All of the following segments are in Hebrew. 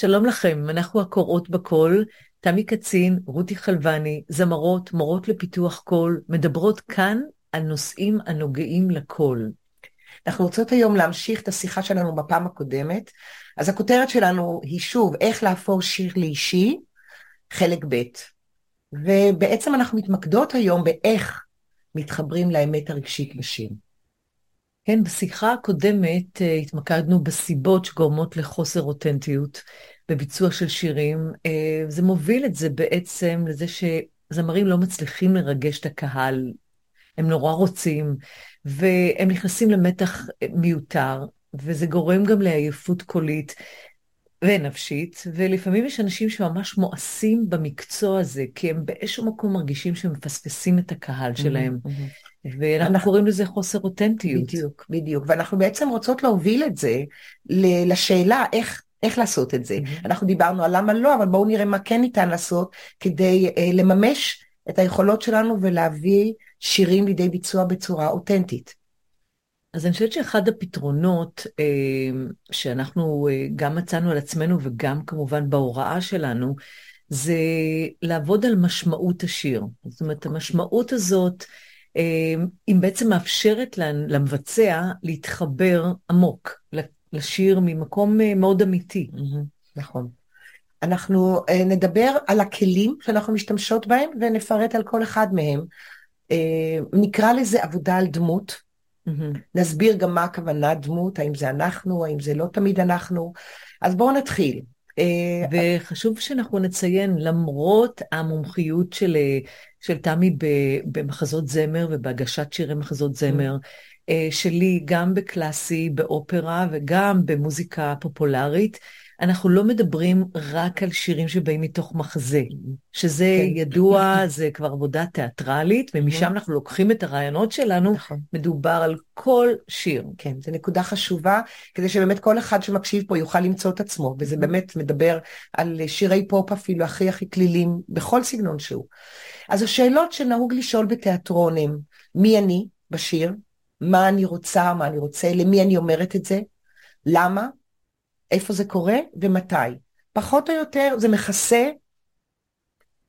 שלום לכם, אנחנו הקוראות בקול, תמי קצין, רותי חלבני, זמרות, מורות לפיתוח קול, מדברות כאן על נושאים הנוגעים לקול. אנחנו רוצות היום להמשיך את השיחה שלנו בפעם הקודמת, אז הכותרת שלנו היא שוב, איך להפוך שיר לאישי, חלק ב'. ובעצם אנחנו מתמקדות היום באיך מתחברים לאמת הרגשית בשיר. כן, בשיחה הקודמת uh, התמקדנו בסיבות שגורמות לחוסר אותנטיות בביצוע של שירים. Uh, זה מוביל את זה בעצם לזה שזמרים לא מצליחים לרגש את הקהל. הם נורא רוצים, והם נכנסים למתח מיותר, וזה גורם גם לעייפות קולית ונפשית, ולפעמים יש אנשים שממש מואסים במקצוע הזה, כי הם באיזשהו מקום מרגישים שהם מפספסים את הקהל שלהם. Mm-hmm. ואנחנו אנחנו... קוראים לזה חוסר אותנטיות. בדיוק, בדיוק. ואנחנו בעצם רוצות להוביל את זה לשאלה איך, איך לעשות את זה. Mm-hmm. אנחנו דיברנו על למה לא, אבל בואו נראה מה כן ניתן לעשות כדי אה, לממש את היכולות שלנו ולהביא שירים לידי ביצוע בצורה אותנטית. אז אני חושבת שאחד הפתרונות אה, שאנחנו אה, גם מצאנו על עצמנו וגם כמובן בהוראה שלנו, זה לעבוד על משמעות השיר. זאת אומרת, המשמעות הזאת, היא אמ, בעצם מאפשרת למבצע להתחבר עמוק לשיר ממקום אה, מאוד אמיתי. נכון. אנחנו אה, נדבר על הכלים שאנחנו משתמשות בהם ונפרט על כל אחד מהם. אה, נקרא לזה עבודה על דמות. נסביר גם מה הכוונה דמות, האם זה אנחנו, האם זה לא תמיד אנחנו. אז בואו נתחיל. וחשוב שאנחנו נציין, למרות המומחיות של של תמי במחזות זמר ובהגשת שירי מחזות זמר, אה, שלי גם בקלאסי, באופרה וגם במוזיקה פופולרית. אנחנו לא מדברים רק על שירים שבאים מתוך מחזה, שזה כן. ידוע, זה כבר עבודה תיאטרלית, ומשם אנחנו לוקחים את הרעיונות שלנו, נכון. מדובר על כל שיר. כן, זו נקודה חשובה, כדי שבאמת כל אחד שמקשיב פה יוכל למצוא את עצמו, וזה באמת מדבר על שירי פופ אפילו הכי הכי כלילים, בכל סגנון שהוא. אז השאלות שנהוג לשאול בתיאטרון הם, מי אני בשיר? מה אני רוצה, מה אני רוצה, למי אני אומרת את זה? למה? איפה זה קורה ומתי. פחות או יותר זה מכסה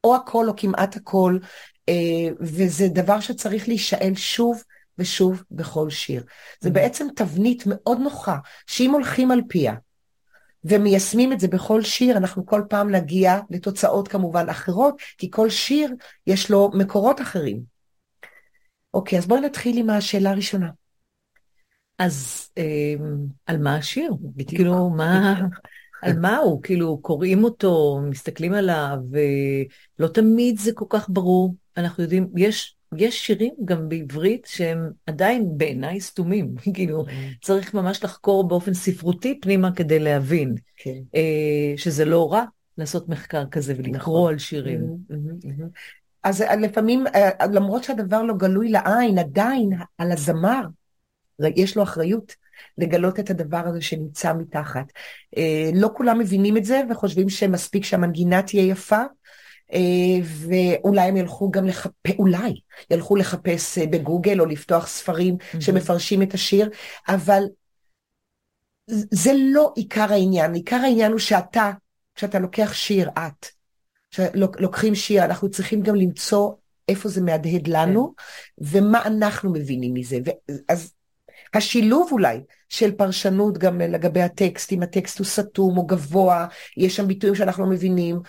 או הכל או כמעט הכל, אה, וזה דבר שצריך להישאל שוב ושוב בכל שיר. זה mm-hmm. בעצם תבנית מאוד נוחה, שאם הולכים על פיה ומיישמים את זה בכל שיר, אנחנו כל פעם נגיע לתוצאות כמובן אחרות, כי כל שיר יש לו מקורות אחרים. אוקיי, אז בואי נתחיל עם השאלה הראשונה. אז אה, על מה השיר? כאילו, מה, על מה הוא? כאילו, קוראים אותו, מסתכלים עליו, ולא תמיד זה כל כך ברור. אנחנו יודעים, יש, יש שירים גם בעברית שהם עדיין בעיניי סתומים. כאילו, mm. צריך ממש לחקור באופן ספרותי פנימה כדי להבין. כן. אה, שזה לא רע לעשות מחקר כזה ולקרוא נכון. על שירים. אז לפעמים, אה, למרות שהדבר לא גלוי לעין, עדיין על הזמר יש לו אחריות לגלות את הדבר הזה שנמצא מתחת. אה, לא כולם מבינים את זה וחושבים שמספיק שהמנגינה תהיה יפה, אה, ואולי הם ילכו גם לחפש, אולי ילכו לחפש אה, בגוגל או לפתוח ספרים mm-hmm. שמפרשים את השיר, אבל זה לא עיקר העניין, עיקר העניין הוא שאתה, כשאתה לוקח שיר, את, כשלוקחים שיר, אנחנו צריכים גם למצוא איפה זה מהדהד לנו, כן. ומה אנחנו מבינים מזה. אז השילוב אולי של פרשנות גם לגבי הטקסט, אם הטקסט הוא סתום או גבוה, יש שם ביטויים שאנחנו לא מבינים.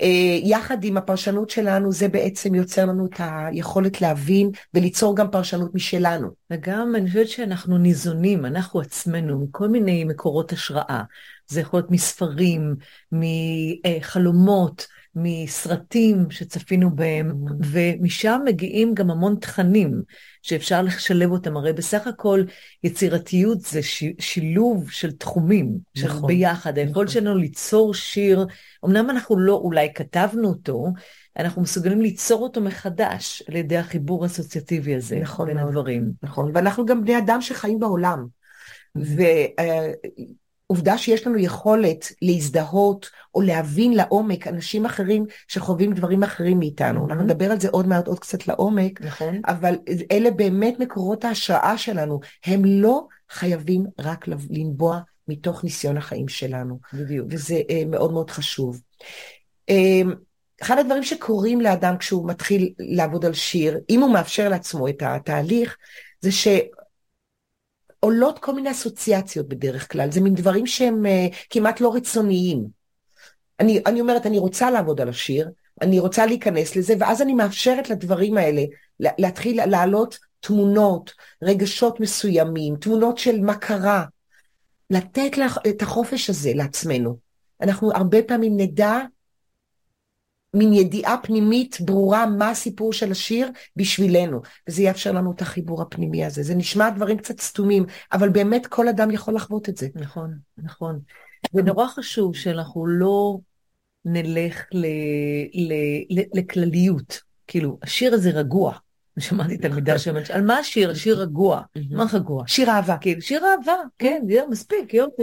אה, יחד עם הפרשנות שלנו זה בעצם יוצר לנו את היכולת להבין וליצור גם פרשנות משלנו. וגם אני חושבת שאנחנו ניזונים, אנחנו עצמנו, מכל מיני מקורות השראה. זה יכול להיות מספרים, מחלומות, מסרטים שצפינו בהם. ומשם מגיעים גם המון תכנים שאפשר לשלב אותם. הרי בסך הכל יצירתיות זה ש... שילוב של תחומים, של נכון, ביחד. היכולת נכון. שלנו ליצור שיר, אמנם אנחנו לא אולי כתבנו אותו, אנחנו מסוגלים ליצור אותו מחדש על ידי החיבור האסוציאטיבי הזה נכון בין הדברים. נכון, ואנחנו גם בני אדם שחיים בעולם. Mm-hmm. עובדה שיש לנו יכולת להזדהות או להבין לעומק אנשים אחרים שחווים דברים אחרים מאיתנו. Mm-hmm. אנחנו נדבר על זה עוד מעט עוד קצת לעומק, נכון. אבל אלה באמת מקורות ההשראה שלנו. הם לא חייבים רק לנבוע מתוך ניסיון החיים שלנו. בדיוק. וזה אה, מאוד מאוד חשוב. אה, אחד הדברים שקורים לאדם כשהוא מתחיל לעבוד על שיר, אם הוא מאפשר לעצמו את התהליך, זה שעולות כל מיני אסוציאציות בדרך כלל, זה מין דברים שהם אה, כמעט לא רצוניים. אני, אני אומרת, אני רוצה לעבוד על השיר, אני רוצה להיכנס לזה, ואז אני מאפשרת לדברים האלה להתחיל לעלות תמונות, רגשות מסוימים, תמונות של מה קרה, לתת את החופש הזה לעצמנו. אנחנו הרבה פעמים נדע מין ידיעה פנימית ברורה מה הסיפור של השיר בשבילנו, וזה יאפשר לנו את החיבור הפנימי הזה. זה נשמע דברים קצת סתומים, אבל באמת כל אדם יכול לחוות את זה. נכון, נכון. ונורא חשוב שאנחנו לא נלך לכלליות. כאילו, השיר הזה רגוע. שמעתי תלמידה שאומרת, על מה השיר? שיר רגוע. מה רגוע? שיר אהבה. כאילו, שיר אהבה, כן, זה מספיק, יופי.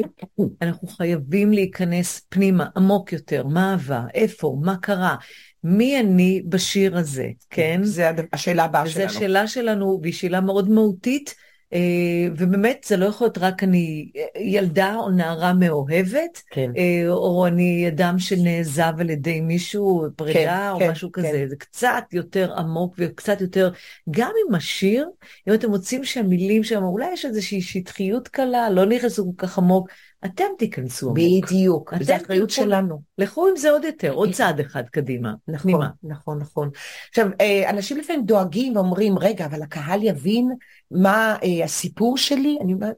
אנחנו חייבים להיכנס פנימה, עמוק יותר, מה אהבה, איפה, מה קרה, מי אני בשיר הזה, כן? זה השאלה הבאה שלנו. זו השאלה שלנו, והיא שאלה מאוד מהותית. אה, ובאמת זה לא יכול להיות רק אני ילדה או נערה מאוהבת, כן. אה, או אני אדם שנעזב על ידי מישהו, פרידה כן, או כן, משהו כזה, כן. זה קצת יותר עמוק וקצת יותר, גם עם השיר, אם אתם מוצאים שהמילים שם, אולי יש איזושהי שטחיות קלה, לא נכנסו כל כך עמוק, אתם תיכנסו עמוק. בדיוק, זו אחריות שלנו. לכו עם זה עוד יותר, עוד צעד אחד קדימה. נכון, פנימה. נכון, נכון. עכשיו, אה, אנשים לפעמים דואגים ואומרים, רגע, אבל הקהל יבין מה אה, הסיפור שלי? אני אומרת,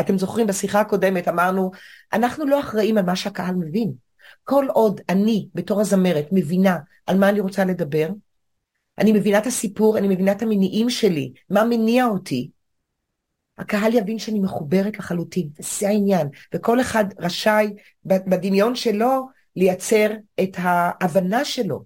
אתם זוכרים, בשיחה הקודמת אמרנו, אנחנו לא אחראים על מה שהקהל מבין. כל עוד אני, בתור הזמרת, מבינה על מה אני רוצה לדבר, אני מבינה את הסיפור, אני מבינה את המניעים שלי, מה מניע אותי, הקהל יבין שאני מחוברת לחלוטין, זה העניין. וכל אחד רשאי בדמיון שלו לייצר את ההבנה שלו.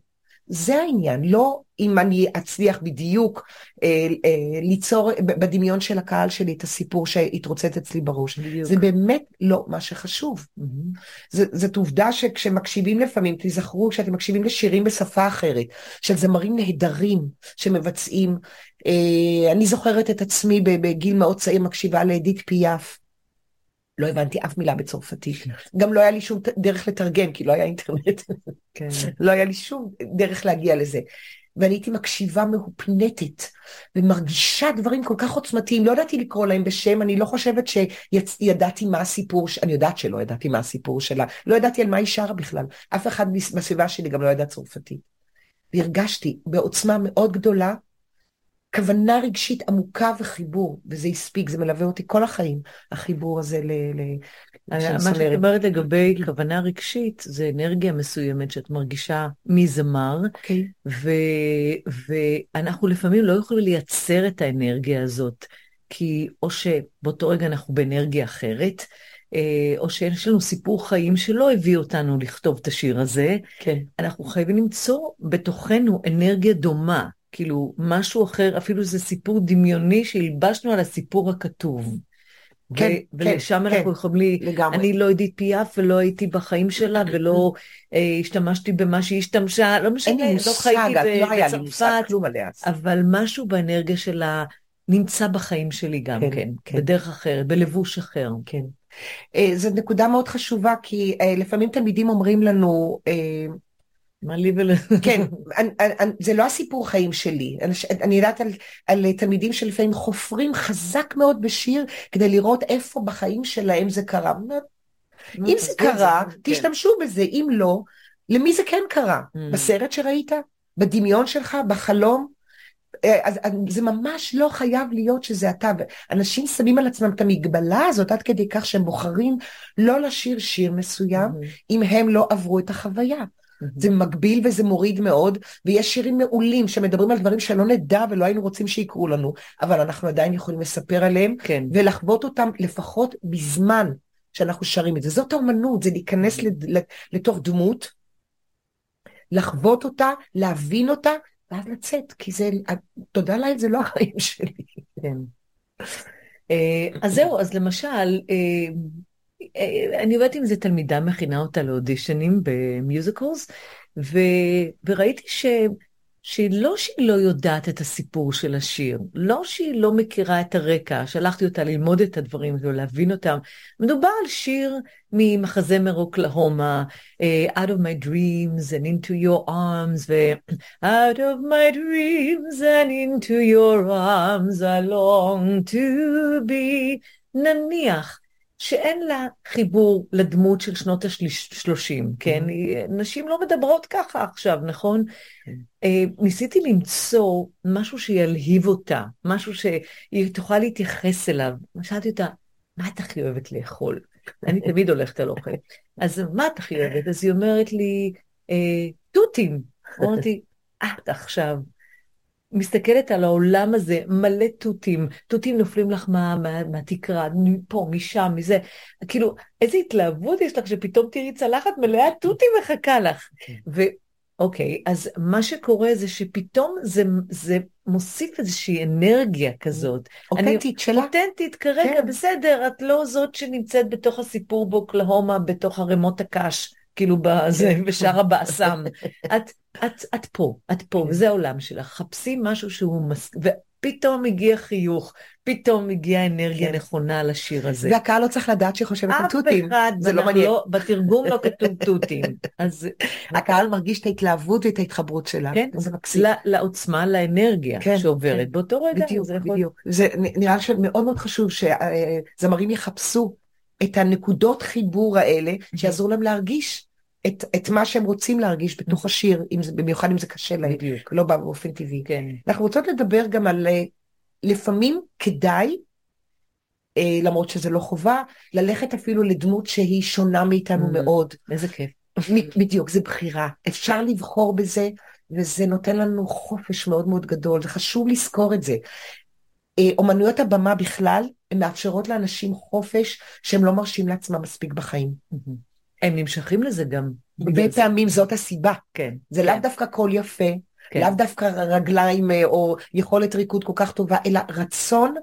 זה העניין, לא אם אני אצליח בדיוק אה, אה, ליצור בדמיון של הקהל שלי את הסיפור שהתרוצץ אצלי בראש. בדיוק. זה באמת לא מה שחשוב. Mm-hmm. ז, זאת עובדה שכשמקשיבים לפעמים, תזכרו כשאתם מקשיבים לשירים בשפה אחרת, של זמרים נהדרים שמבצעים, אה, אני זוכרת את עצמי בגיל מאוד צעיר מקשיבה לאדית פיאף. לא הבנתי אף מילה בצרפתית. כן. גם לא היה לי שום דרך לתרגם, כי לא היה אינטרנט. כן. לא היה לי שום דרך להגיע לזה. ואני הייתי מקשיבה מהופנטת, ומרגישה דברים כל כך עוצמתיים, לא ידעתי לקרוא להם בשם, אני לא חושבת שידעתי מה הסיפור, אני יודעת שלא ידעתי מה הסיפור שלה, לא ידעתי על מה היא שרה בכלל, אף אחד בסביבה שלי גם לא ידע צרפתית. והרגשתי בעוצמה מאוד גדולה כוונה רגשית עמוקה וחיבור, וזה הספיק, זה מלווה אותי כל החיים, החיבור הזה ל... ל מה שאת אומרת לגבי כוונה רגשית, זה אנרגיה מסוימת שאת מרגישה מזמר, okay. אוקיי. ואנחנו לפעמים לא יכולים לייצר את האנרגיה הזאת, כי או שבאותו רגע אנחנו באנרגיה אחרת, אה, או שיש לנו סיפור חיים שלא הביא אותנו לכתוב את השיר הזה, כן. אנחנו חייבים למצוא בתוכנו אנרגיה דומה. כאילו, משהו אחר, אפילו זה סיפור דמיוני שהלבשנו על הסיפור הכתוב. כן, ו- כן, ולשם כן, אנחנו יכולים, לי, לגמרי. אני לא עדית פיאף ולא הייתי בחיים שלה ולא אה, השתמשתי במה שהיא השתמשה, לא משנה, לא חייתי לא היה לי מושג כלום עליה. אבל משהו באנרגיה שלה נמצא בחיים שלי גם כן, כן, כן. בדרך אחרת, בלבוש אחר. כן. אה, זו נקודה מאוד חשובה, כי אה, לפעמים תלמידים אומרים לנו, אה, מה לי ול... כן, אני, אני, זה לא הסיפור חיים שלי. אני, אני יודעת על, על תלמידים שלפעמים חופרים חזק מאוד בשיר כדי לראות איפה בחיים שלהם זה קרה. אם זה קרה, כן. תשתמשו בזה, אם לא, למי זה כן קרה? Mm. בסרט שראית? בדמיון שלך? בחלום? אה, אז זה ממש לא חייב להיות שזה אתה. אנשים שמים על עצמם את המגבלה הזאת עד כדי כך שהם בוחרים לא לשיר שיר מסוים, mm-hmm. אם הם לא עברו את החוויה. זה מגביל וזה מוריד מאוד, ויש שירים מעולים שמדברים על דברים שלא נדע ולא היינו רוצים שיקרו לנו, אבל אנחנו עדיין יכולים לספר עליהם, כן. ולחוות אותם לפחות בזמן שאנחנו שרים את זה. זאת האמנות, זה להיכנס לתוך דמות, לחוות אותה, להבין אותה, ואז לצאת, כי זה, תודה לאל, זה לא החיים שלי. כן. אה, אז זהו, אז למשל, אה, אני עובדת עם איזה תלמידה, מכינה אותה לאודישנים במיוזיקלס, ו... וראיתי ש... שלא שהיא לא יודעת את הסיפור של השיר, לא שהיא לא מכירה את הרקע, שלחתי אותה ללמוד את הדברים ולהבין אותם. מדובר על שיר ממחזמר אוקלהומה, uh, Out of my dreams and into your arms, ו- Out of my dreams and into your arms I long to be. נניח שאין לה חיבור לדמות של שנות השלושים, כן? Mm-hmm. נשים לא מדברות ככה עכשיו, נכון? כן. אה, ניסיתי למצוא משהו שילהיב אותה, משהו שהיא תוכל להתייחס אליו. שאלתי אותה, מה את הכי אוהבת לאכול? אני תמיד הולכת על אוכל. אז מה את הכי אוהבת? אז היא אומרת לי, אה, תותים. אמרתי, את עכשיו מסתכלת על העולם הזה, מלא תותים, תותים נופלים לך מה, מה, מהתקרה, מפה, משם, מזה. כאילו, איזה התלהבות יש לך שפתאום תראי צלחת מלאה תותים מחכה לך. Okay. כן. ואוקיי, אז מה שקורה זה שפתאום זה, זה מוסיף איזושהי אנרגיה כזאת. אותנטית שלה. אותנטית כרגע, כן. בסדר, את לא זאת שנמצאת בתוך הסיפור באוקלהומה, בתוך ערימות הקש. כאילו בזה, בשער הבאסם. את, את, את פה, את פה, וזה העולם שלך. חפשי משהו שהוא מס... ופתאום הגיע חיוך, פתאום הגיעה אנרגיה כן. נכונה לשיר הזה. והקהל לא צריך לדעת שהיא חושבת על תותים. אף אחד, זה לא מעניין. לא, בתרגום לא כתוב תותים. אז... הקהל מרגיש את ההתלהבות ואת ההתחברות שלה. כן, זה מקסים. לעוצמה, לאנרגיה כן, שעוברת כן. באותו רגע. בדיוק, זה בדיוק. יכול... זה נראה שמאוד מאוד חשוב שזמרים יחפשו את הנקודות חיבור האלה, שיעזרו להם להרגיש את, את מה שהם רוצים להרגיש בתוך השיר, אם זה, במיוחד אם זה קשה להם, בדיוק. לא באופן טבעי. כן. אנחנו רוצות לדבר גם על אה, לפעמים כדאי, אה, למרות שזה לא חובה, ללכת אפילו לדמות שהיא שונה מאיתנו mm, מאוד. איזה כיף. בדיוק, זה בחירה. אפשר לבחור בזה, וזה נותן לנו חופש מאוד מאוד גדול, זה חשוב לזכור את זה. אה, אומנויות הבמה בכלל, הן מאפשרות לאנשים חופש שהם לא מרשים לעצמם מספיק בחיים. הם נמשכים לזה גם. הרבה פעמים זאת הסיבה. כן. זה כן. לאו דווקא קול יפה, כן. לאו דווקא רגליים אה, או יכולת ריקוד כל כך טובה, אלא רצון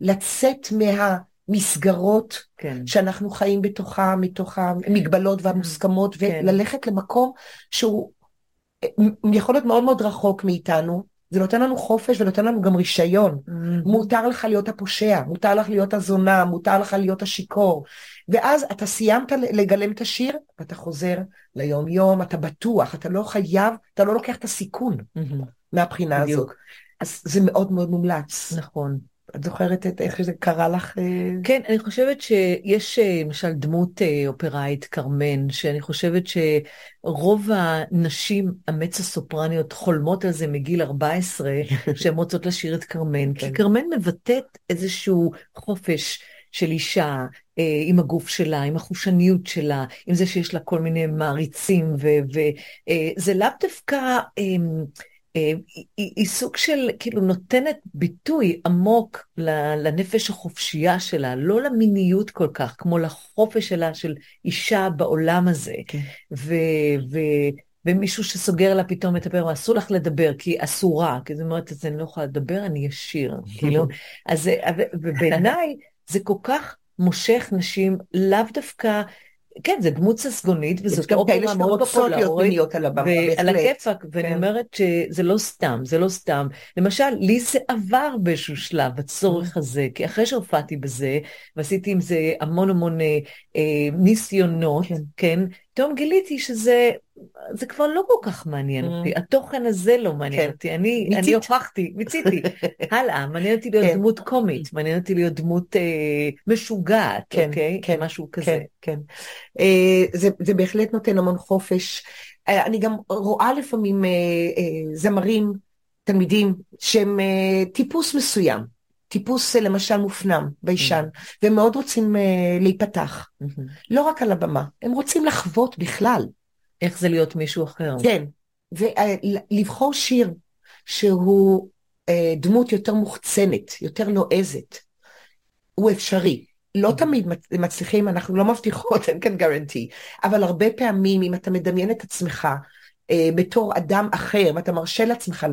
לצאת מהמסגרות כן. שאנחנו חיים בתוכה, מתוך המגבלות והמוסכמות, כן. וללכת למקום שהוא אה, יכול להיות מאוד מאוד רחוק מאיתנו, זה נותן לנו חופש ונותן לנו גם רישיון. Mm-hmm. מותר לך להיות הפושע, מותר לך להיות הזונה, מותר לך להיות השיכור. ואז אתה סיימת לגלם את השיר, ואתה חוזר ליום יום, אתה בטוח, אתה לא חייב, אתה לא לוקח את הסיכון mm-hmm. מהבחינה בדיוק. הזאת. אז זה מאוד מאוד מומלץ. נכון. את זוכרת את איך זה קרה לך? אה? כן, אני חושבת שיש אה, למשל דמות אה, אופראית, קרמן, שאני חושבת שרוב הנשים המצו סופרניות חולמות על זה מגיל 14, שהן רוצות לשיר את קרמן, כי כן. קרמן מבטאת איזשהו חופש. של אישה, עם הגוף שלה, עם החושניות שלה, עם זה שיש לה כל מיני מעריצים, וזה לאו דווקא... אה, היא, היא סוג של, כאילו, נותנת ביטוי עמוק לנפש החופשייה שלה, לא למיניות כל כך, כמו לחופש שלה של אישה בעולם הזה. כן. ו, ו, ומישהו שסוגר לה פתאום את הפה, אסור לך לדבר, כי היא אסורה, כי זאת אומרת, אז אני לא יכולה לדבר, אני אשיר, כאילו. אז ובעיניי זה כל כך מושך נשים, לאו דווקא כן, זה דמות ססגונית, וזאת אופרה מאוד פופולרית, ועל הכיפאק, ואני כן. אומרת שזה לא סתם, זה לא סתם. למשל, לי זה עבר באיזשהו שלב, הצורך mm. הזה, כי אחרי שהופעתי בזה, ועשיתי עם זה המון המון אה, אה ניסיונות, כן, כן פתאום גיליתי שזה זה כבר לא כל כך מעניין mm. אותי, התוכן הזה לא מעניין כן. אותי, אני, אני הוכחתי, מיציתי, הלאה, מעניין אותי להיות כן. דמות קומית, מעניין אותי להיות דמות אה, משוגעת, כן, אוקיי? כן, משהו כזה. כן, כן. אה, זה, זה בהחלט נותן המון חופש. אה, אני גם רואה לפעמים אה, אה, זמרים, תלמידים, שהם אה, טיפוס מסוים. טיפוס למשל מופנם, ביישן, mm-hmm. והם מאוד רוצים uh, להיפתח. Mm-hmm. לא רק על הבמה, הם רוצים לחוות בכלל. איך זה להיות מישהו אחר. כן, ולבחור שיר שהוא uh, דמות יותר מוחצנת, יותר נועזת, הוא אפשרי. לא mm-hmm. תמיד מצליחים, אנחנו לא מבטיחות, אין כאן גרנטי, אבל הרבה פעמים אם אתה מדמיין את עצמך אה, בתור אדם אחר, ואתה מרשה לעצמך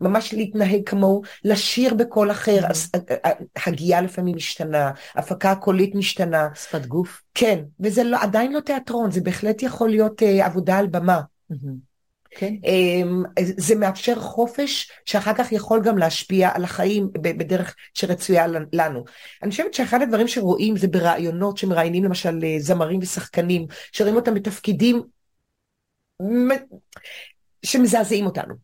ממש להתנהג כמוהו, לשיר בקול אחר, mm-hmm. אז אה, אה, הגייה לפעמים משתנה, הפקה הקולית משתנה. שפת גוף. כן, וזה לא, עדיין לא תיאטרון, זה בהחלט יכול להיות אה, עבודה על במה. Mm-hmm. כן. אמ, זה מאפשר חופש שאחר כך יכול גם להשפיע על החיים בדרך שרצויה לנו. אני חושבת שאחד הדברים שרואים זה ברעיונות שמראיינים למשל אה, זמרים ושחקנים, שרואים אותם בתפקידים שמזעזעים אותנו.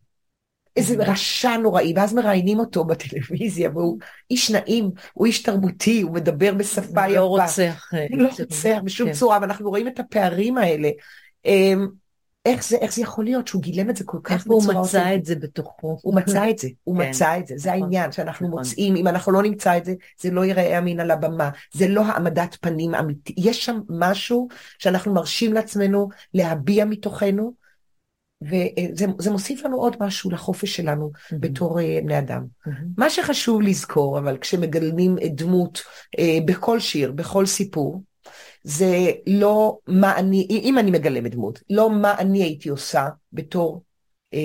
איזה. רשע נוראי, ואז מראיינים אותו בטלוויזיה, והוא איש נעים, הוא איש תרבותי, הוא מדבר בשפה יפה. לא רוצח. אה, לא רוצח בשום כן. צורה, ואנחנו רואים את הפערים האלה. איך זה, איך זה יכול להיות שהוא גילם את זה כל כך בצורה... איך הוא מצא את זה בתוכו. הוא מצא את זה, הוא כן. מצא את זה, זה נכון, העניין שאנחנו נכון. מוצאים, אם אנחנו לא נמצא את זה, זה לא ייראה אמין על הבמה, זה לא העמדת פנים אמיתי, יש שם משהו שאנחנו מרשים לעצמנו להביע מתוכנו, וזה מוסיף לנו עוד משהו לחופש שלנו mm-hmm. בתור uh, בני אדם. Mm-hmm. מה שחשוב לזכור, אבל כשמגלמים דמות uh, בכל שיר, בכל סיפור, זה לא מה אני, אם אני מגלמת דמות, לא מה אני הייתי עושה בתור uh,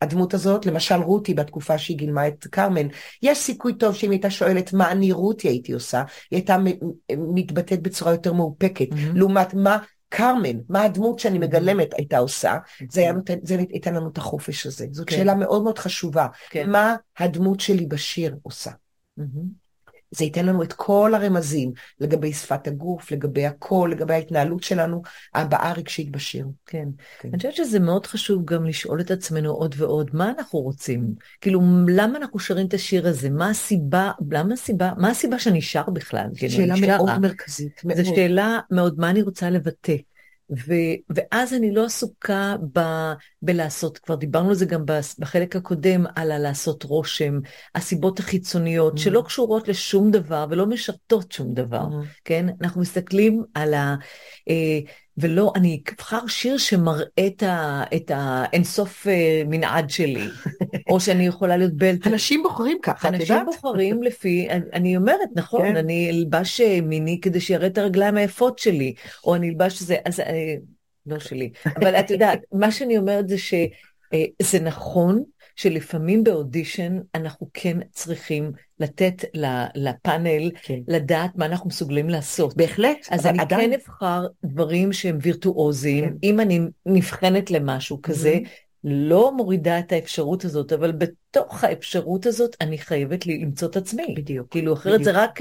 הדמות הזאת, למשל רותי בתקופה שהיא גילמה את קרמן, יש סיכוי טוב שאם הייתה שואלת מה אני רותי הייתי עושה, היא הייתה מתבטאת בצורה יותר מאופקת, mm-hmm. לעומת מה קרמן, מה הדמות שאני מגלמת הייתה עושה, זה, היה נותן, זה ייתן לנו את החופש הזה. זאת כן. שאלה מאוד מאוד חשובה. כן. מה הדמות שלי בשיר עושה? זה ייתן לנו את כל הרמזים לגבי שפת הגוף, לגבי הקול, לגבי ההתנהלות שלנו, הבעה רגשית בשיר. כן. כן. אני חושבת שזה מאוד חשוב גם לשאול את עצמנו עוד ועוד, מה אנחנו רוצים? כאילו, למה אנחנו שרים את השיר הזה? מה הסיבה, למה הסיבה, מה הסיבה שאני שר בכלל? שאלה מאוד מרכזית. זו שאלה מאוד, מה אני רוצה לבטא? ו, ואז אני לא עסוקה ב, בלעשות, כבר דיברנו על זה גם בחלק הקודם, על הלעשות רושם, הסיבות החיצוניות, mm-hmm. שלא קשורות לשום דבר ולא משרתות שום דבר, mm-hmm. כן? אנחנו מסתכלים על ה... אה, ולא, אני אבחר שיר שמראה את האינסוף אה, מנעד שלי, או שאני יכולה להיות בלט. אנשים בוחרים ככה, את יודעת? אנשים בוחרים לפי, אני, אומרת, נכון, כן. אני אלבש אה, מיני כדי שיראה את הרגליים היפות שלי, או אני אלבש זה, אז אה, לא שלי. אבל את יודעת, מה שאני אומרת זה שזה נכון שלפעמים באודישן אנחנו כן צריכים לתת לפאנל כן. לדעת מה אנחנו מסוגלים לעשות. בהחלט. אז אני עדיין... כן אבחר דברים שהם וירטואוזיים, כן. אם אני נבחנת למשהו כזה, mm-hmm. לא מורידה את האפשרות הזאת, אבל בתוך האפשרות הזאת אני חייבת למצוא את עצמי. בדיוק. כאילו, אחרת בדיוק. זה רק...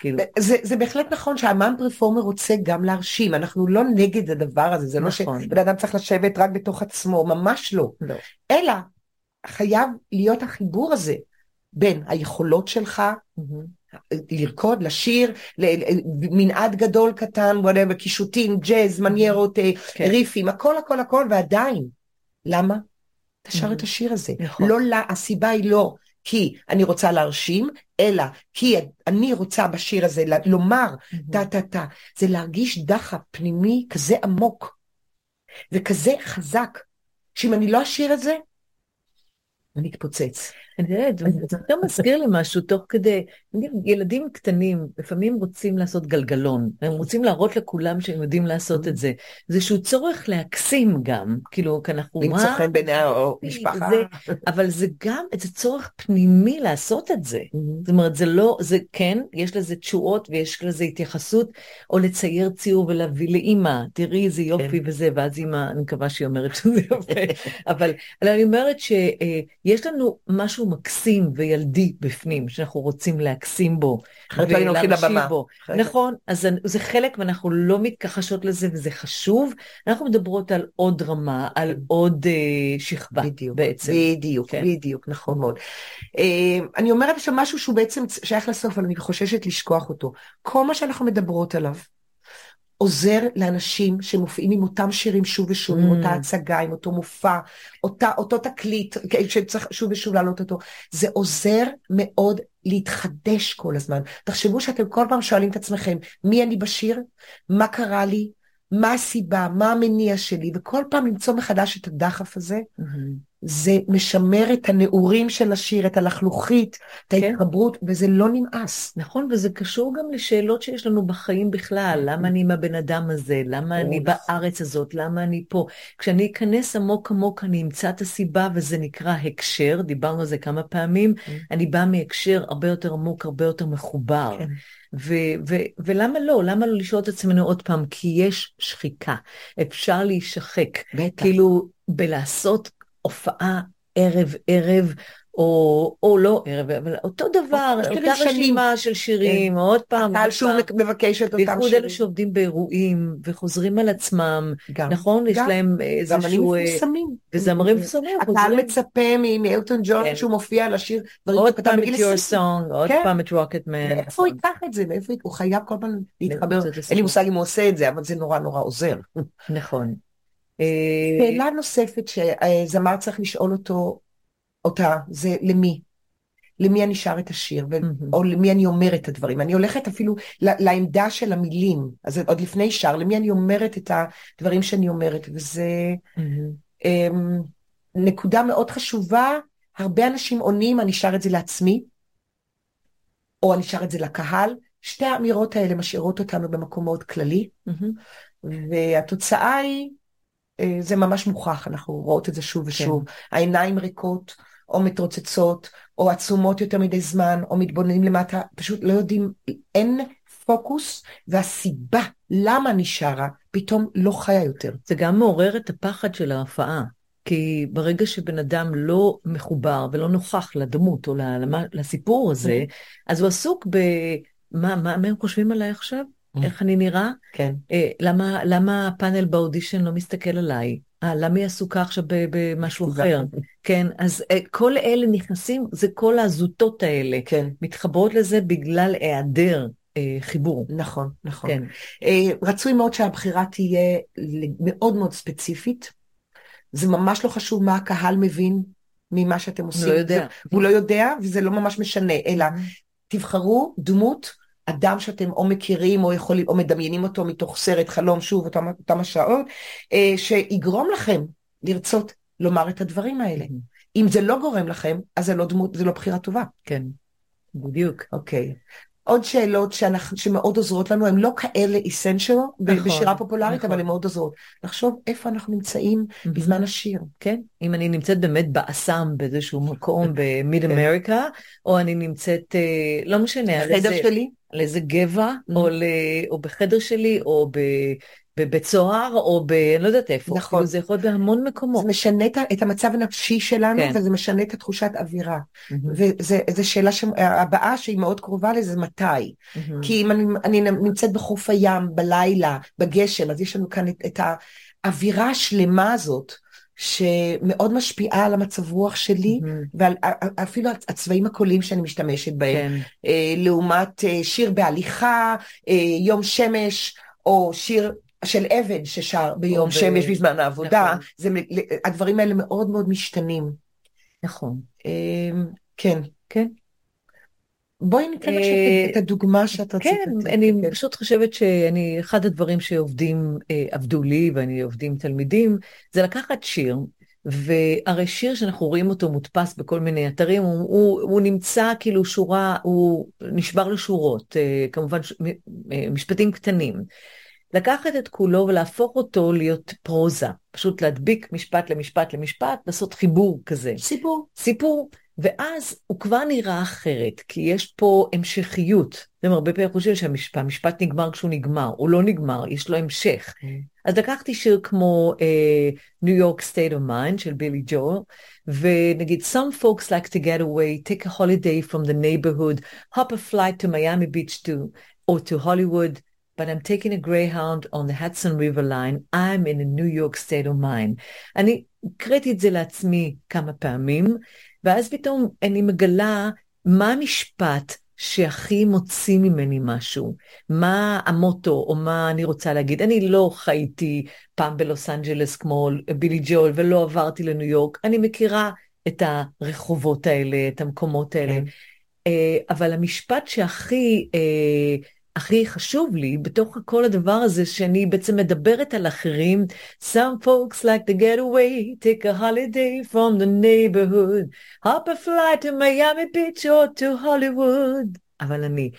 כאילו. זה, זה בהחלט נכון שהאמן performer רוצה גם להרשים, אנחנו לא נגד הדבר הזה, זה נכון. לא שבן אדם צריך לשבת רק בתוך עצמו, ממש לא. לא. אלא חייב להיות החיבור הזה בין היכולות שלך, מהמ. לרקוד, לשיר, מנעד גדול קטן, whatever, קישוטים, ג'אז, מניירות, אה, כן. ריפים, הכל הכל הכל, ועדיין, למה? אתה שר את השיר הזה. נכון. לא, לא, הסיבה היא לא כי אני רוצה להרשים, אלא כי אני רוצה בשיר הזה לומר טה-טה-טה. זה להרגיש דחף פנימי כזה עמוק וכזה חזק, שאם אני לא אשיר את זה, אני אתפוצץ. אני יודעת, זה יותר מזכיר לי משהו תוך כדי, ילדים קטנים לפעמים רוצים לעשות גלגלון, הם רוצים להראות לכולם שהם יודעים לעשות את זה. זה איזשהו צורך להקסים גם, כאילו, כי אנחנו... למצוא חן בעיני המשפחה. אבל זה גם איזה צורך פנימי לעשות את זה. זאת אומרת, זה לא, זה כן, יש לזה תשואות ויש לזה התייחסות, או לצייר ציור ולהביא לאימא, תראי איזה יופי כן. וזה, ואז אימא, אני מקווה שהיא אומרת שזה יפה. אבל אני אומרת שיש לנו משהו מקסים וילדי בפנים, שאנחנו רוצים להקסים בו ולהרשים בו. נכון, אז זה חלק ואנחנו לא מתכחשות לזה וזה חשוב. אנחנו מדברות על עוד רמה, על כן. עוד uh, שכבה בדיוק, בעצם. בדיוק, כן. בדיוק, נכון מאוד. Uh, אני אומרת שם משהו שהוא בעצם שייך לסוף, אבל אני חוששת לשכוח אותו. כל מה שאנחנו מדברות עליו, עוזר לאנשים שמופיעים עם אותם שירים שוב ושוב, mm. עם אותה הצגה, עם אותו מופע, אותה, אותו תקליט שצריך שוב ושוב להעלות אותו. זה עוזר מאוד להתחדש כל הזמן. תחשבו שאתם כל פעם שואלים את עצמכם, מי אני בשיר? מה קרה לי? מה הסיבה? מה המניע שלי? וכל פעם למצוא מחדש את הדחף הזה, mm-hmm. זה משמר את הנעורים של השיר, את הלחלוכית, את כן. ההתחברות, וזה לא נמאס. נכון, וזה קשור גם לשאלות שיש לנו בחיים בכלל, למה אני עם הבן אדם הזה, למה אני נכון. בארץ הזאת, למה אני פה. כשאני אכנס עמוק עמוק אני אמצא את הסיבה וזה נקרא הקשר, דיברנו על זה כמה פעמים, אני באה מהקשר הרבה יותר עמוק, הרבה יותר מחובר. כן. ו- ו- ולמה לא? למה לא לשאול את עצמנו עוד פעם? כי יש שחיקה, אפשר להישחק. בטח. כאילו, בלעשות הופעה ערב-ערב, או, או לא ערב, אבל אותו דבר, אותה. רשימה של שירים, עוד פעם, הקהל שוב. מבקש את אותם בייחוד שירים. אלה שעובדים באירועים וחוזרים על עצמם, גם. נכון? יש גם. להם זמרים איזשהו... אה, מפורסמים. וזמרים מפורסמים הקהל. מצפה מאלטון ג'ון כן. שהוא מופיע לשיר דברים עוד כתב פעם את your 20. song, עוד כן. פעם את rocket man. מאיפה הוא ייקח את זה? מאיפה הוא חייב כל פעם להתחבר? אין לי. מושג אם הוא עושה את זה, אבל זה נורא נורא עוזר. נכון. אה, שאלה נוספת שזמר צריך לשאול אותו, אותה, זה למי? למי אני שר את השיר, ו- מהמם. או למי אני אומר את הדברים. אני הולכת אפילו ל- לעמדה של המילים, אז עוד לפני שר, למי אני אומרת את הדברים שאני אומרת, וזה מהמם. אמ, נקודה מאוד חשובה, הרבה אנשים עונים, אני שר את זה לעצמי, או אני שר את זה לקהל, שתי האמירות האלה משאירות אותנו במקום מאוד כללי, מהמם. והתוצאה היא, זה ממש מוכח, אנחנו רואות את זה שוב ושוב, העיניים ריקות, או מתרוצצות, או עצומות יותר מדי זמן, או מתבוננים למטה, פשוט לא יודעים, אין פוקוס, והסיבה למה אני שרה, פתאום לא חיה יותר. זה גם מעורר את הפחד של ההופעה. כי ברגע שבן אדם לא מחובר ולא נוכח לדמות או למה- לסיפור הזה, אז הוא עסוק ב... מה, מה, מה הם חושבים עליי עכשיו? איך אני נראה? כן. אה, למה, למה הפאנל באודישן לא מסתכל עליי? אה, למה היא עסוקה עכשיו במשהו אחר? כן, אז אה, כל אלה נכנסים, זה כל הזוטות האלה, כן. מתחברות לזה בגלל היעדר אה, חיבור. נכון, נכון. כן, אה, רצוי מאוד שהבחירה תהיה מאוד מאוד ספציפית. זה ממש לא חשוב מה הקהל מבין ממה שאתם עושים. לא יודע. הוא לא יודע, וזה לא ממש משנה, אלא תבחרו דמות, אדם שאתם או מכירים או יכולים, או מדמיינים אותו מתוך סרט חלום, שוב, אותם, אותם השעות, אה, שיגרום לכם לרצות לומר את הדברים האלה. אם זה לא גורם לכם, אז זה לא דמות, זה לא בחירה טובה. כן, בדיוק. אוקיי. עוד שאלות שאנחנו, שמאוד עוזרות לנו, הן לא כאלה essential נכון, בשירה פופולרית, נכון. אבל הן מאוד עוזרות. לחשוב איפה אנחנו נמצאים בזמן השיר. כן, אם אני נמצאת באמת באסם באיזשהו מקום במיד אמריקה, או אני נמצאת, אה, לא משנה, החדר איזה- שלי, על איזה גבע, Mhm. או, ל, או בחדר שלי, או ב, בבית סוהר, או ב... אני לא יודעת איפה. נכון. כאילו זה יכול להיות בהמון מקומות. זה משנה את המצב הנפשי שלנו, כן. וזה משנה את התחושת אווירה. מהמם, וזו שאלה ש- הבאה שהיא מאוד קרובה לזה, מתי? מהמם. כי אם אני, אני נמצאת בחוף הים, בלילה, בגשם, אז יש לנו כאן את, את האווירה השלמה הזאת, שמאוד משפיעה על המצב רוח שלי, מהמם. ועל ה- אפילו הצבעים הקוליים שאני משתמשת בהם. כן, אה, לעומת אה, שיר בהליכה, אה, יום שמש, או שיר של אבן ששר ביום ב- שמש בזמן העבודה, נכון. זה, הדברים האלה מאוד מאוד משתנים. נכון. כן. כן. בואי ניתן לך אה, את הדוגמה שאת רצית. כן. אני כן. פשוט חושבת שאני, אחד הדברים שעובדים, אה, עבדו לי ואני עובדים עם תלמידים, זה לקחת שיר, והרי שיר שאנחנו רואים אותו מודפס בכל מיני אתרים, הוא, הוא, הוא נמצא כאילו שורה, הוא נשבר לשורות, אה, כמובן משפטים קטנים. לקחת את כולו ולהפוך אותו להיות פרוזה, פשוט להדביק משפט למשפט למשפט, לעשות חיבור כזה. סיפור. סיפור, ואז הוא כבר נראה אחרת, כי יש פה המשכיות. אומרת, הרבה פעמים חושבים שהמשפט נגמר כשהוא נגמר, הוא לא נגמר, יש לו המשך. אז לקחתי שיר כמו uh, New York State of Mind של בילי ג'ו, ונגיד, Some folks like to get away, take a holiday from the neighborhood, hop a flight to Miami Beach to, or to Hollywood, but I'm taking a Greyhound on the Hudson River line, I'm in a New York State of Mind. אני הקראתי את זה לעצמי כמה פעמים, ואז פתאום אני מגלה מה המשפט שהכי מוציא ממני משהו, מה המוטו או מה אני רוצה להגיד. אני לא חייתי פעם בלוס אנג'לס כמו בילי ג'ול ולא עברתי לניו יורק, אני מכירה את הרחובות האלה, את המקומות האלה. כן. אה, אבל המשפט שהכי אה, הכי חשוב לי בתוך כל הדבר הזה שאני בעצם מדברת על אחרים. Some folks like to get away, take a holiday from the neighborhood, hop a flight to Miami Beach or to Hollywood. אבל אני,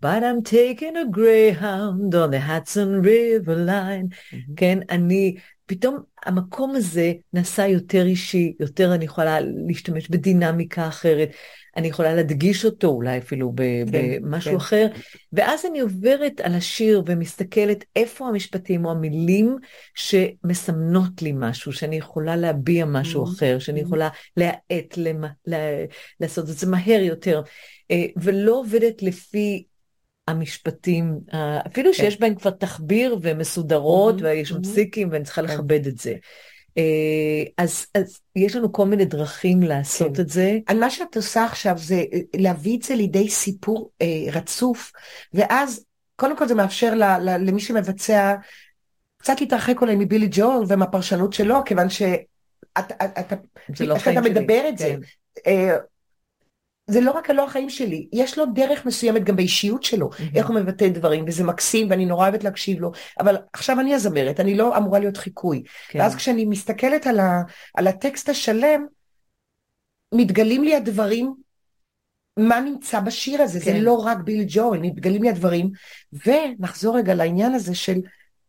but I'm taking a greyhound on the Hudson River line. Mm-hmm. כן, אני, פתאום המקום הזה נעשה יותר אישי, יותר אני יכולה להשתמש בדינמיקה אחרת. אני יכולה להדגיש אותו אולי אפילו כן, במשהו כן. אחר, ואז אני עוברת על השיר ומסתכלת איפה המשפטים או המילים שמסמנות לי משהו, שאני יכולה להביע משהו mm-hmm. אחר, שאני mm-hmm. יכולה להאט, למה, לעשות את זה מהר יותר, אה, ולא עובדת לפי המשפטים, אפילו כן. שיש בהם כבר תחביר ומסודרות, mm-hmm. ויש שם פסיקים ואני צריכה כן. לכבד את זה. אה, אז, אז יש לנו כל מיני דרכים לעשות כן. את זה. על מה שאת עושה עכשיו זה אה, להביא את זה לידי סיפור אה, רצוף, ואז קודם כל זה מאפשר ל, ל, למי שמבצע קצת להתרחק אולי מבילי ג'ול ומהפרשנות שלו, כיוון שאתה לא מדבר את זה. כן. זה לא רק הלא החיים שלי, יש לו דרך מסוימת גם באישיות שלו, mm-hmm. איך הוא מבטא דברים, וזה מקסים, ואני נורא אוהבת להקשיב לו, אבל עכשיו אני הזמרת, אני לא אמורה להיות חיקוי. כן. ואז כשאני מסתכלת על, ה, על הטקסט השלם, מתגלים לי הדברים, מה נמצא בשיר הזה, כן. זה לא רק ביל ג'ואל, מתגלים לי הדברים, ונחזור רגע לעניין הזה של,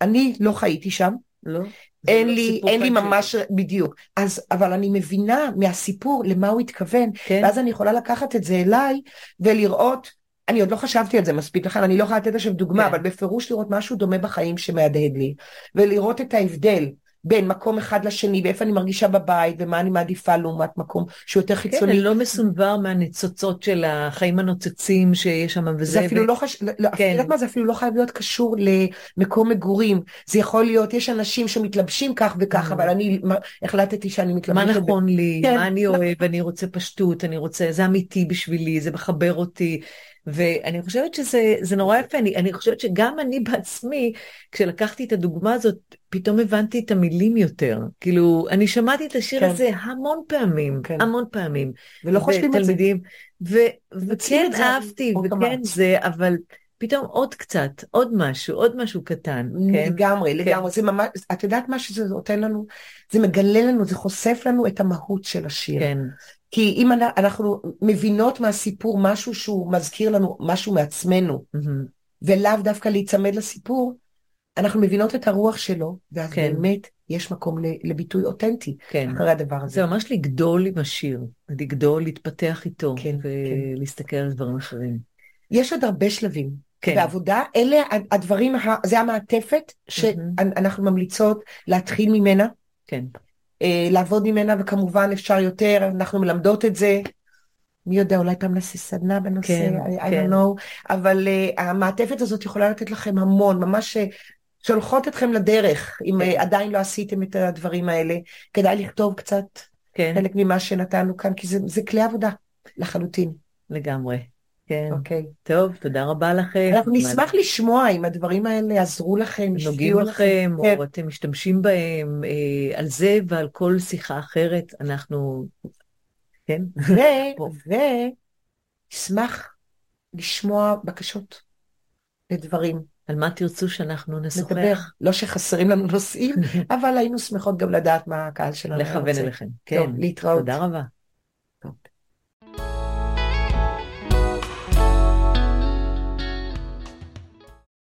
אני לא חייתי שם, לא. אין לי, אין לי ממש, בדיוק. אז, אבל אני מבינה מהסיפור למה הוא התכוון, כן. ואז אני יכולה לקחת את זה אליי ולראות, אני עוד לא חשבתי על זה מספיק, לכן אני לא יכולה לתת עכשיו דוגמה, כן. אבל בפירוש לראות משהו דומה בחיים שמהדהד לי, ולראות את ההבדל. בין מקום אחד לשני, ואיפה אני מרגישה בבית, ומה אני מעדיפה לעומת מקום שהוא יותר חיצוני. כן, אני לא מסונבר מהניצוצות של החיים הנוצצים שיש שם וזה. זה אפילו ו... לא חשוב, לא, לא, כן. יודעת מה, זה אפילו לא חייב להיות קשור למקום מגורים. זה יכול להיות, יש אנשים שמתלבשים כך וכך, אבל אני החלטתי שאני מתלבשת. מה נכון לי, כן. מה אני אוהב, אני רוצה פשטות, אני רוצה, זה אמיתי בשבילי, זה מחבר אותי. ואני חושבת שזה נורא יפה, אני, אני חושבת שגם אני בעצמי, כשלקחתי את הדוגמה הזאת, פתאום הבנתי את המילים יותר. כאילו, אני שמעתי את השיר כן. הזה המון פעמים, כן. המון פעמים. ולא חושבים על זה. ו, וכן אהבתי, וכן זה, אבל... פתאום עוד קצת, עוד משהו, עוד משהו קטן. כן? לגמרי, כן. לגמרי. זה ממש, את יודעת מה שזה נותן לנו? זה מגלה לנו, זה חושף לנו את המהות של השיר. כן. כי אם אנחנו מבינות מהסיפור משהו שהוא מזכיר לנו משהו מעצמנו, mm-hmm. ולאו דווקא להיצמד לסיפור, אנחנו מבינות את הרוח שלו, ואז כן. באמת יש מקום לביטוי אותנטי כן. אחרי הדבר הזה. זה ממש לגדול עם השיר, לגדול, להתפתח איתו, כן, ולהסתכל כן. על דברים אחרים. יש עוד הרבה שלבים. כן. בעבודה, אלה הדברים, זה המעטפת שאנחנו ממליצות להתחיל ממנה. כן. אה, לעבוד ממנה, וכמובן אפשר יותר, אנחנו מלמדות את זה. מי יודע, אולי פעם נעשה סדנה בנושא, כן, I, I כן. don't know, אבל uh, המעטפת הזאת יכולה לתת לכם המון, ממש uh, שולחות אתכם לדרך, אם כן. עדיין לא עשיתם את הדברים האלה. כדאי לכתוב קצת כן. חלק ממה שנתנו כאן, כי זה, זה כלי עבודה לחלוטין. לגמרי. כן. אוקיי. טוב, תודה רבה לכם. אנחנו נשמח לשמוע אם הדברים האלה עזרו לכם, נוגעים לכם, או כן. אתם משתמשים בהם, אה, על זה ועל כל שיחה אחרת, אנחנו... כן. ונשמח לשמוע בקשות לדברים. על מה תרצו שאנחנו נשוחח? נדבר. לא שחסרים לנו נושאים, אבל היינו שמחות גם לדעת מה הקהל שלנו רוצה. לכוון אליכם. כן. טוב, להתראות. תודה רבה.